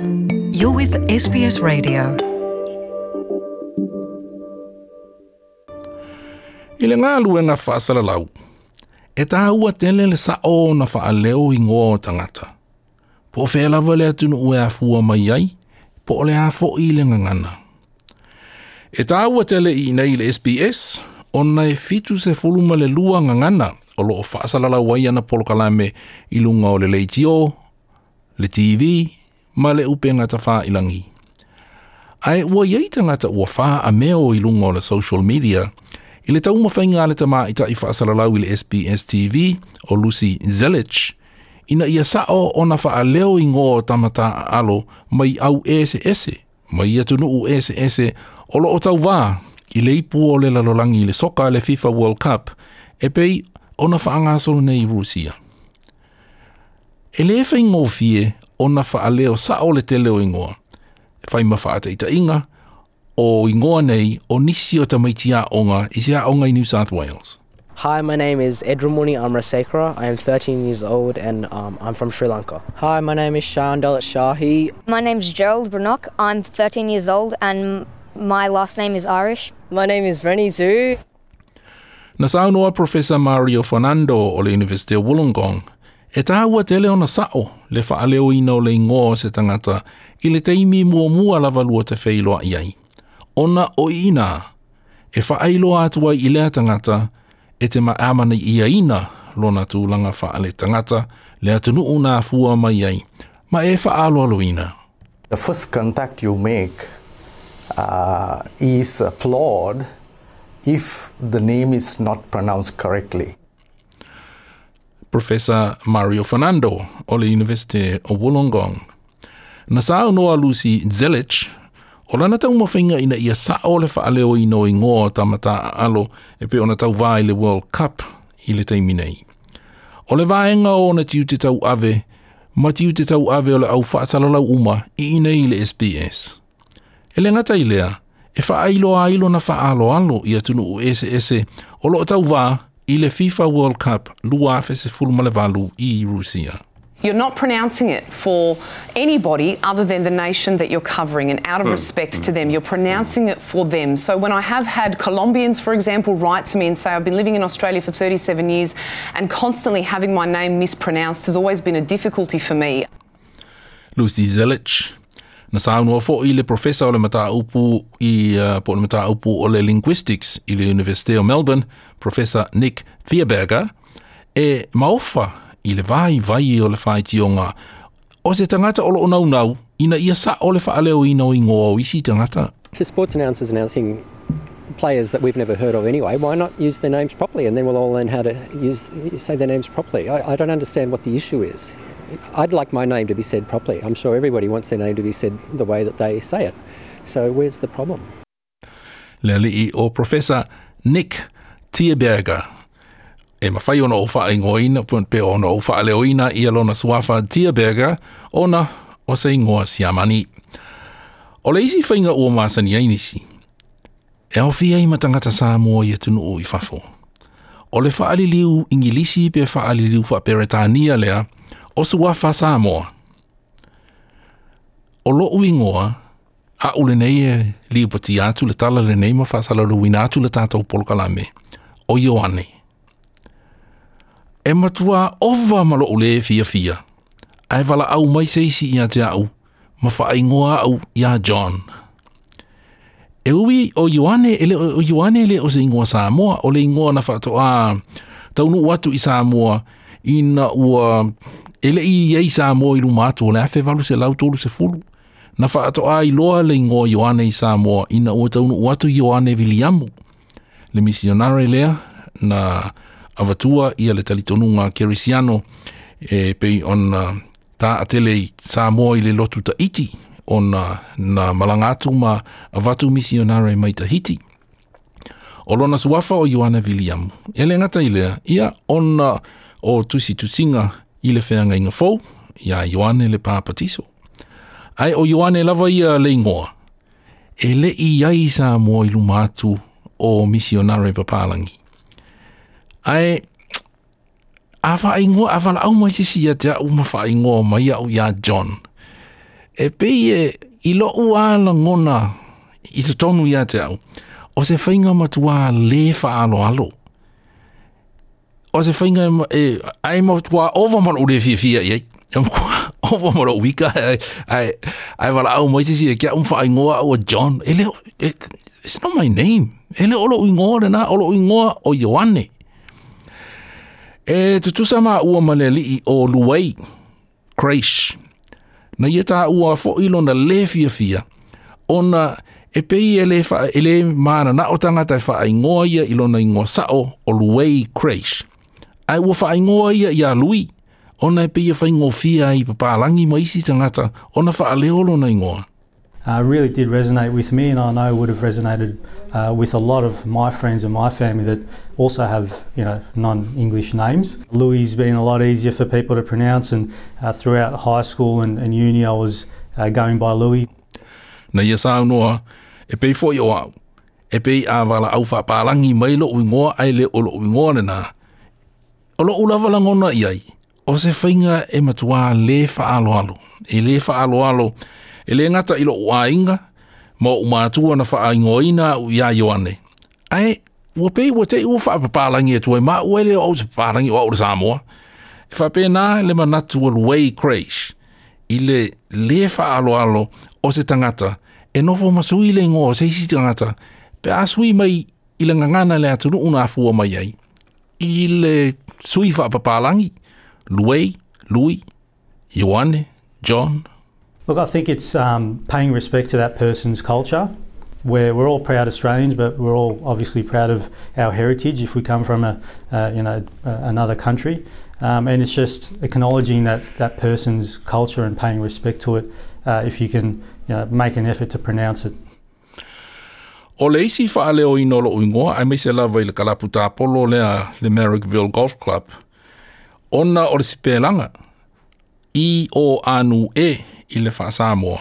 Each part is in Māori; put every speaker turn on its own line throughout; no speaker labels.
You're with SBS Radio. I le ngā luenga whaasara lau, e tā ua tele le sa o na whaaleo i ngō o tangata. Po whela wale atunu ue a fua mai ai, po le a fo i le ngangana. E tā ua tele i nei le SBS, ona e fitu se fuluma le lua ngangana o loo whaasara lau ai ana polokalame i lunga o le leitio, le TV, le TV, ma le upe ngata wha ilangi. Ai ua iei ta ngata ua wha a meo i lungo le social media, i le tau mawhai ngā le tamā i ta i whaasalalau i le SBS TV o Lucy Zelich, ina ia sao o na wha leo i ngō tamata alo mai au ese ese, mai ia tunu u ese ese o lo o tau wā i le ipu o le lalolangi i le soka le FIFA World Cup, e pei o na wha angasolo nei Rusia. E le e whaingo ona fa aleo sa o le te leo ingoa. E whai ma wha inga, o ingoa nei o nisi o tamaiti a onga i se a onga i New South Wales.
Hi, my name is Edramuni Amrasekara. I am 13 years old and um, I'm from Sri Lanka.
Hi, my name is Shahan Dalit Shahi.
My name is Gerald Brannock. I'm 13 years old and my last name is Irish.
My name is Rennie Zhu.
Nasaunoa Professor Mario Fernando o le University of Wollongong – E tāhua te leona sao le whaaleo ina o le ingoa se tangata i le teimi mua mua lava lua te feiloa iai. Ona o ina, e whaailoa atuai i lea tangata e te ma amana ia ina lona tūlanga whaale tangata le atunu o nā fua mai iai, ma e whaaloalo ina.
The first contact you make uh, is flawed if the name is not pronounced correctly.
Professor Mario Fernando o le University o Wollongong. Na sa o noa Lucy Zelich, o lana tau mawhinga ina ia sa o le whaaleo i noi ngō ta mata alo e pe ona tau vai le World Cup i le teimi nei. O le vaenga o na tiu te tau ave, ma tiu te tau ave o le au whaasalala uma i ina i le SBS. E le ngata i lea, e whaailo ailo na whaalo alo i atunu u ese ese o lo tau vaa i le FIFA World Cup lua
i Rusia. You're not pronouncing it for anybody other than the nation that you're covering, and out of hmm. respect hmm. to them, you're pronouncing it for them. So, when I have had Colombians, for example, write to me and say, I've been living in Australia for 37 years, and constantly having my name mispronounced has always been a difficulty for me.
Lucy Zelich, na fo i le professor o le i uh, po le o le linguistics i le Melbourne, Professor Nick Thierberger, e maofa i le vai vai o le o se tangata o lo nau ina ia sa o le i ngoa o isi tangata.
For sports announcers announcing players that we've never heard of anyway, why not use their names properly and then we'll all learn how to use say their names properly. I, I don't understand what the issue is. I'd like my name to be said properly. I'm sure everybody wants their name to be said the way that they say it. So where's the problem?
Lelei o Professor Nick Tierberger e mawhai ona o wha ingoina, pe ona o wha aleoina i alona suafa Tierberger, ona o se ingoa siamani. O leisi isi whainga o māsani ainisi. E au fia i matangata sā mua i atunu o i fafo. O le wha aliliu ingilisi pe wha aliliu wha peretania lea, o sua wha Samoa. O lo uingoa, a ule nei e li upati atu le tala le nei ma wha salaro wina atu le tātou polokalame, o Ioane. E matua ova malo ule e fia fia, a e wala au mai seisi i a te au, ma wha ingoa au i a John. E ui o Ioane, ele, o Ioane le o se ingoa Samoa, o le ingoa na wha to a, taunu watu i Samoa, ina ua ele i ei sa mo i luma atu na le valu se lau tolu se fulu. Na wha ato a i loa le ingoa Ioane i sa mo ina ua taunu u atu Ioane Viliamu. Le misionare lea na avatua ia le talitonunga Kerisiano e pe on ta atele i sa mo i le lotu ta iti on na, malangatu ma avatu misionare mai ta hiti. O lona suafa o Ioane William. Ele ngata i ia ona o tusi tusinga ile le whenanga inga fau, i a Ioane le pāpatiso. Ai o Ioane lava ia uh, le ingoa. E le i ai sa mua i lumatu o misionare papalangi. Ai, a wha ingoa, a wala au mai sisi ia te a uma wha ingoa mai au ia John. E pei e, i lo ua la ngona i te tonu ia te au, o se whainga matua le wha alo alo o se whainga e, ai mo tua ova mana ure fia fia i ei. Ia mo kua ova mana uika, ai, ai, ai wala au moise si e kia umwha ai ngoa o John. E leo, it, e, it's not my name. E leo olo ui ngoa rena, olo ui ngoa o Ioane. E tutusa ma ua maleli i o Luwei, Kreish. Na ia ta ua fo ilo na le fia fia. O na e pei e le, fa, e le maana na o tangata e wha ai ngoa ia ilo na ingoa sao o Luwei, Kreish. ai ua ia i a lui, ona e peia i ma isi ona
Uh, really did resonate with me, and I know would have resonated uh, with a lot of my friends and my family that also have, you know, non-English names. Louis been a lot easier for people to pronounce, and uh, throughout high school and, and uni, I was uh, going by Louis. Na yes, I know. e pei fōi o au. E pei to au
whapalangi
mai lo uingoa ai le o lo uingoa le nā.
O lo ula valangona iai, o se whainga e matua le whaaloalo, e le whaaloalo, e le ngata ilo ua inga, mo umatua na wha ingoina u ia yoane. Ai, ua pei ua te u wha papalangi e tuai, ma ua e le o se papalangi o aura Samoa, e wha pei nā le manatu al way crash, i le le whaaloalo o se tangata, e nofo masui le ngō se isi tangata, pe asui mai i le ngangana le atunu una afua mai ai. I le Suifa Louis, Louis, Ioane, John.
Look, I think it's um, paying respect to that person's culture. Where we're all proud Australians, but we're all obviously proud of our heritage if we come from a, you know, another country. Um, and it's just acknowledging that, that person's culture and paying respect to it uh, if you can you know, make an effort to pronounce it.
O le isi wha leo i nolo uingoa, ai mei se lawa i le kalapu tā polo lea le Merrickville Golf Club. Ona o le sipelanga, i o anu e i le wha Samoa.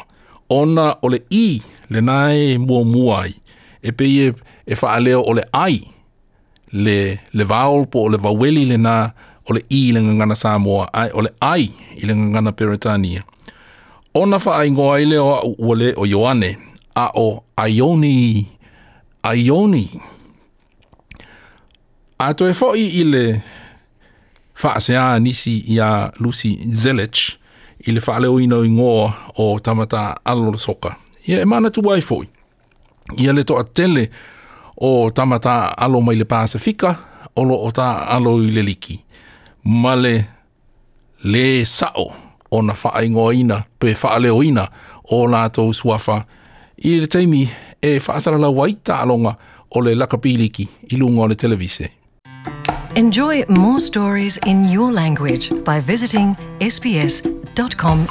Ona o le i le nae mua muai, e pei e, e wha leo o le ai le, le vaolpo o le vaweli le nā o le i le ngangana Samoa, ai o le ai i le ngangana Peritania. Ona wha ai i leo a uole o Ioane, a o aioni Ioni aioni. A to e fo'i ile fa'asea nisi ia Lucy Zelich, ile fa'aleo ino i o tamata alor soka. Ia e mana tu wai fo'i. Ia le to atele o tamata alo mai le Pasifika, olo o ta alo i le liki. Male le sa'o o na fa'a ingoa ina, pe fa'aleo ina o lato to suafa. Ile teimi e whaasara la waita alonga o le lakapiliki i lunga o le televise. Enjoy more stories in your language by visiting sbs.com.au.